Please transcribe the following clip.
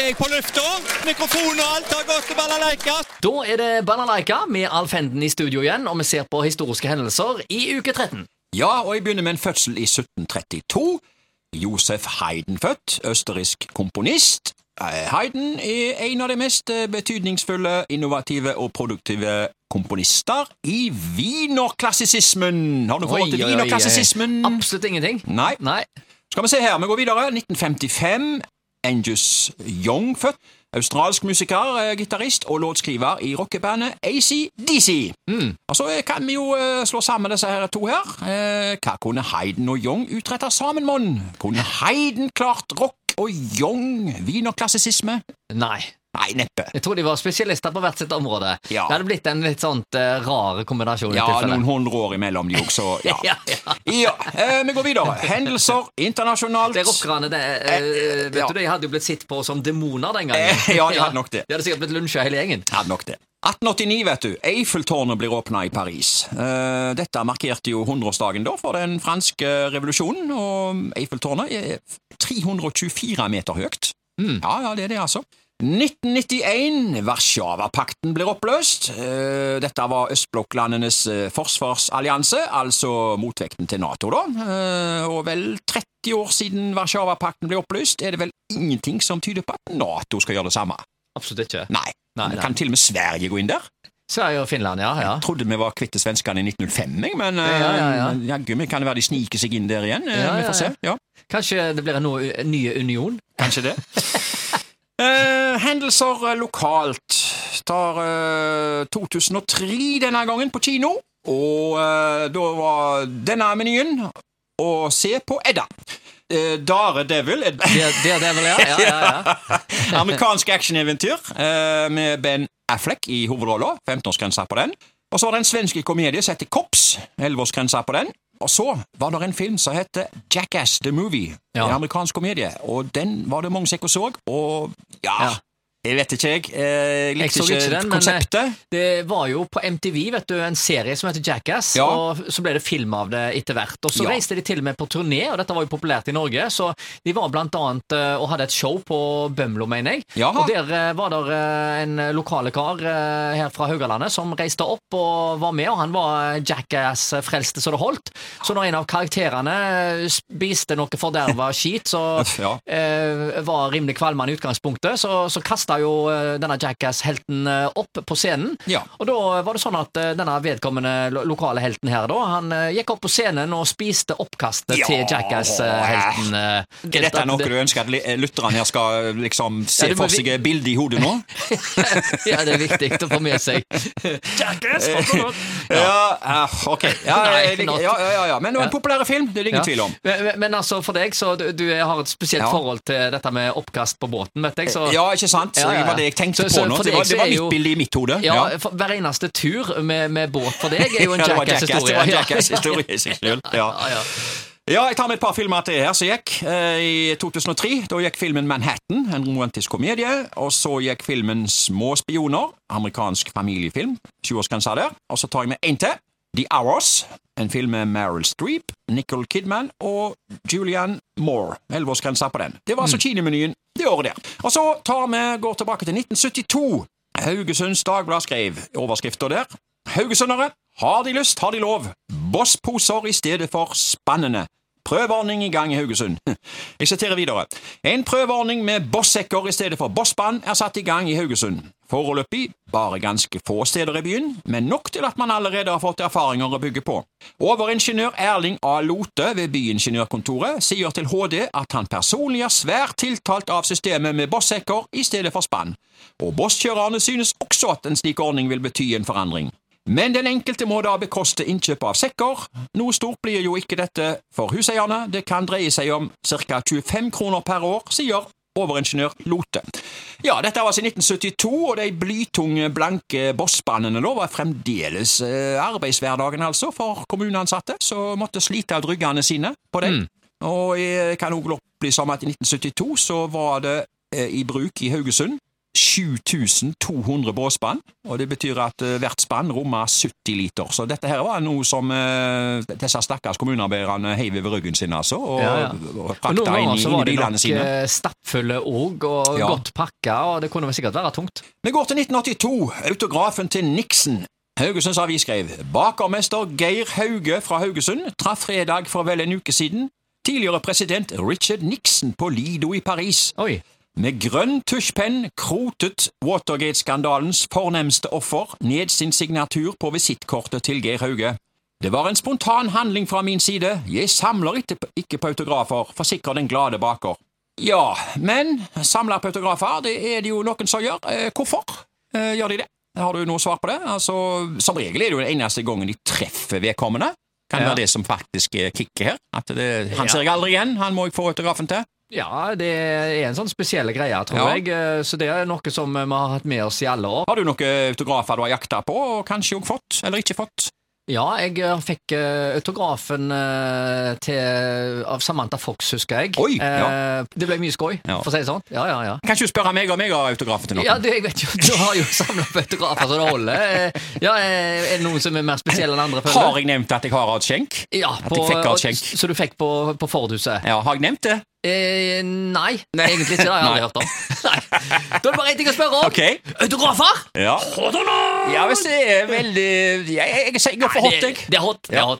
er jeg på lufta. Mikrofon og alt har gått til balalaika. Da er det Balalaika med Alf Henden i studio igjen, og vi ser på historiske hendelser i uke 13. Ja, og jeg begynner med en fødsel i 1732. Josef Haydn født, østerriksk komponist. Heiden er en av de mest eh, betydningsfulle, innovative og produktive komponister i wienerklassisismen. Har du forhold til wienerklassisismen? Absolutt ingenting. Nei. Nei. Skal vi se her, vi går videre. 1955. Angus Young født. Australsk musiker, eh, gitarist og låtskriver i rockebandet ACDC. Mm. Og så eh, kan vi jo eh, slå sammen disse her to her. Hva kunne Hayden og Young utrette sammen, mon? Kunne Hayden klart rock og Young wienerklassisisme? Nei. Nei, neppe. Jeg tror de var spesialister på hvert sitt område. Ja. Det hadde blitt en litt sånn uh, rar kombinasjon. Ja, noen hundre år imellom de òg, så ja. Ja, ja. eh, vi går videre. Hendelser internasjonalt. Det rockerne, det, eh, vet du, de hadde jo blitt sett på som demoner den gangen. Ja, de hadde nok det. De hadde sikkert blitt lunsja hele gjengen. Hadde nok det. 1889, vet du. Eiffeltårnet blir åpna i Paris. Dette markerte jo 100-årsdagen da for den franske revolusjonen, og Eiffeltårnet er 324 meter høyt. Mm. Ja, ja, det er det, altså. 1991. Warszawapakten blir oppløst. Eh, Dette var østblokklandenes eh, forsvarsallianse, altså motvekten til Nato, da. Eh, Og vel 30 år siden Warszawapakten ble oppløst, er det vel ingenting som tyder på at Nato skal gjøre det samme. Absolutt ikke. Nei. Nei, nei. Kan til og med Sverige gå inn der? Sverige og Finland, ja. ja. Jeg trodde vi var kvitt svenskene i 1905, jeg, men Ja, ja, ja. jaggu kan det være de sniker seg inn der igjen. Ja, vi får se. Ja, Kanskje det blir en ny union? kanskje det. Eh, hendelser eh, lokalt. Tar eh, 2003 denne gangen på kino, og eh, da var denne menyen å se på Edda. Daredevil Dare Devil, et Det, det er ja. ja, ja, ja. amerikansk actioneventyr eh, med Ben Affleck i hovedrollen. 15-årsgrensa på den. Og så var det en svensk komedie som heter Kops. 11-årsgrensa på den. Og så var det en film som heter Jackass The Movie. Ja. En amerikansk komedie. Og den var det mange som så. Og ja, Ja. Jeg vet ikke, jeg. Eh, Jeg Jeg likte så ikke, den, men, konseptet. Det var jo på MTV vet du, en serie som heter Jackass, Ja. og så ble det film av det etter hvert. Og Så Ja. reiste de til og med på turné, og dette var jo populært i Norge. Så de var blant annet eh, og hadde et show på Bømlo, mener jeg. Jaha. Og der eh, var det eh, en lokale kar eh, her fra Haugalandet som reiste opp og var med, og han var Jackass-frelste så det holdt. Så når en av karakterene spiste noe forderva skit, så Ja. eh, var rimelig kvalmende i utgangspunktet, så, så kasta jo eh, denne Jackass-helten eh, opp på scenen. Ja. Og da var det sånn at eh, denne vedkommende lokale helten her, da, han gikk opp på scenen og spiste oppkastet Ja. til Jackass-helten. Er dette noe du ønsker at lytterne her skal liksom se Ja, for vi- seg bildet i hodet nå? ja, det er viktig å få med seg. Jackass! Ja, ok. Ja, ja, ja, ja, ja. Men det var en populær film, det er det ingen tvil om. Men, men- altså, for deg, så du, du har et spesielt forhold til dette med oppkast på båten, vet jeg. Så, Ja, ikke sant? Ja, ja, var det jeg tenkte Så- så på nå. Det var, det var mitt jo- bilde i mitt hode. Ja, for Hver eneste tur med, med båt for deg er jo en Jackass-historie. Ja. Jackass-historie i seg selv, ja. Ja, jeg tar med et par filmer til her som gikk. Eh, I 2003 da gikk filmen Manhattan, en romantisk komedie. Og så gikk filmen Små spioner, amerikansk familiefilm. 20-årsgrensa der. Og så tar jeg med én til. The Hours, en film med Meryl Streep, Nicole Kidman og Julianne Moore. 11-årsgrensa på den. Det var altså kinemenyen det året der. Og så tar vi, går tilbake til 1972. Haugesunds Dagblad skrev overskrifter der. Haugesundere, har de lyst, har de lov. Bossposer i stedet for spannende. Prøveordning i gang i Haugesund. Jeg siterer videre. En prøveordning med bossekker i stedet for bossband er satt i gang i Haugesund. Foreløpig bare ganske få steder i byen, men nok til at man allerede har fått erfaringer å bygge på. Overingeniør Erling A. Lote ved Byingeniørkontoret sier til HD at han personlig er svært tiltalt av systemet med bossekker i stedet for spann, og bosskjørerne synes også at en slik ordning vil bety en forandring. Men den enkelte må da bekoste innkjøp av sekker. Noe stort blir jo ikke dette for huseierne, det kan dreie seg om ca. 25 kroner per år, sier overingeniør Lote. Ja, dette var altså i 1972, og de blytunge, blanke bossbanene da var fremdeles eh, arbeidshverdagen altså for kommuneansatte, som måtte slite av dryggene sine på det. Og jeg kan også opplyse om at i 1972 så var det eh, i bruk i Haugesund 7200 båsspann. Og det betyr at eh, hvert spann rommer 70 liter. Så dette her var noe som uh, disse stakkars kommunearbeiderne heiv over ryggen sin, altså. Og, Ja, ja. og frakta noen inn, ganger i- så inn var i det bilene nok sine. eh, stappfulle òg, og Ja. godt pakka, og det kunne vel sikkert være tungt. Vi går til 1982. Autografen til Nixon. Haugesunds Avis skrev Bakermester Geir Hauge fra Haugesund traff fredag for vel en uke siden tidligere president Richard Nixon på Lido i Paris. Oi. Med grønn tusjpenn krotet Watergate-skandalens fornemste offer ned sin signatur på visittkortet til Geir Hauge. Det var en spontan handling fra min side. Jeg samler ikke på- autografer, forsikrer den glade baker. Ja, men samler på autografer, det er det jo noen som gjør. Eh, hvorfor eh, gjør de det? Har du noe svar på det? Altså, Som regel er det jo den eneste gangen de treffer vedkommende. Kan det Ja. være det som faktisk er kicket her? At det, han Ja. ser jeg aldri igjen, han må jeg få autografen til. Ja, det er en sånn spesiell greie, tror Ja. jeg. eh, Så det er noe som vi har hatt med oss i alle år. Har du noen autografer du har jakta på, og kanskje også fått, eller ikke fått? Ja, jeg eh, fikk eh, autografen til, av Samantha Fox, husker jeg. Oi, ja. Det ble mye skoj, Ja. for å si det sånn. Ja, ja, ja. Kan ikke du spørre meg om jeg har autografen til noen? Ja, du, jeg vet jo, du har jo samla på autografer så det holder. Ja, Er det noen som er mer spesielle enn andre? føler? Har jeg nevnt at jeg har hatt skjenk? Ja, At jeg fikk skjenk? Så du fikk på, på Fordhuset? Ja, har jeg nevnt det? Eh, nei, egentlig ikke. Det har jeg aldri hørt om. Nei. Da er det bare én ting å spørre om. Ok. Autografer? Ja. Ja, hvis det er veldig Jeg, jeg, jeg, jeg går for hot, det, det er hot. Det er hot.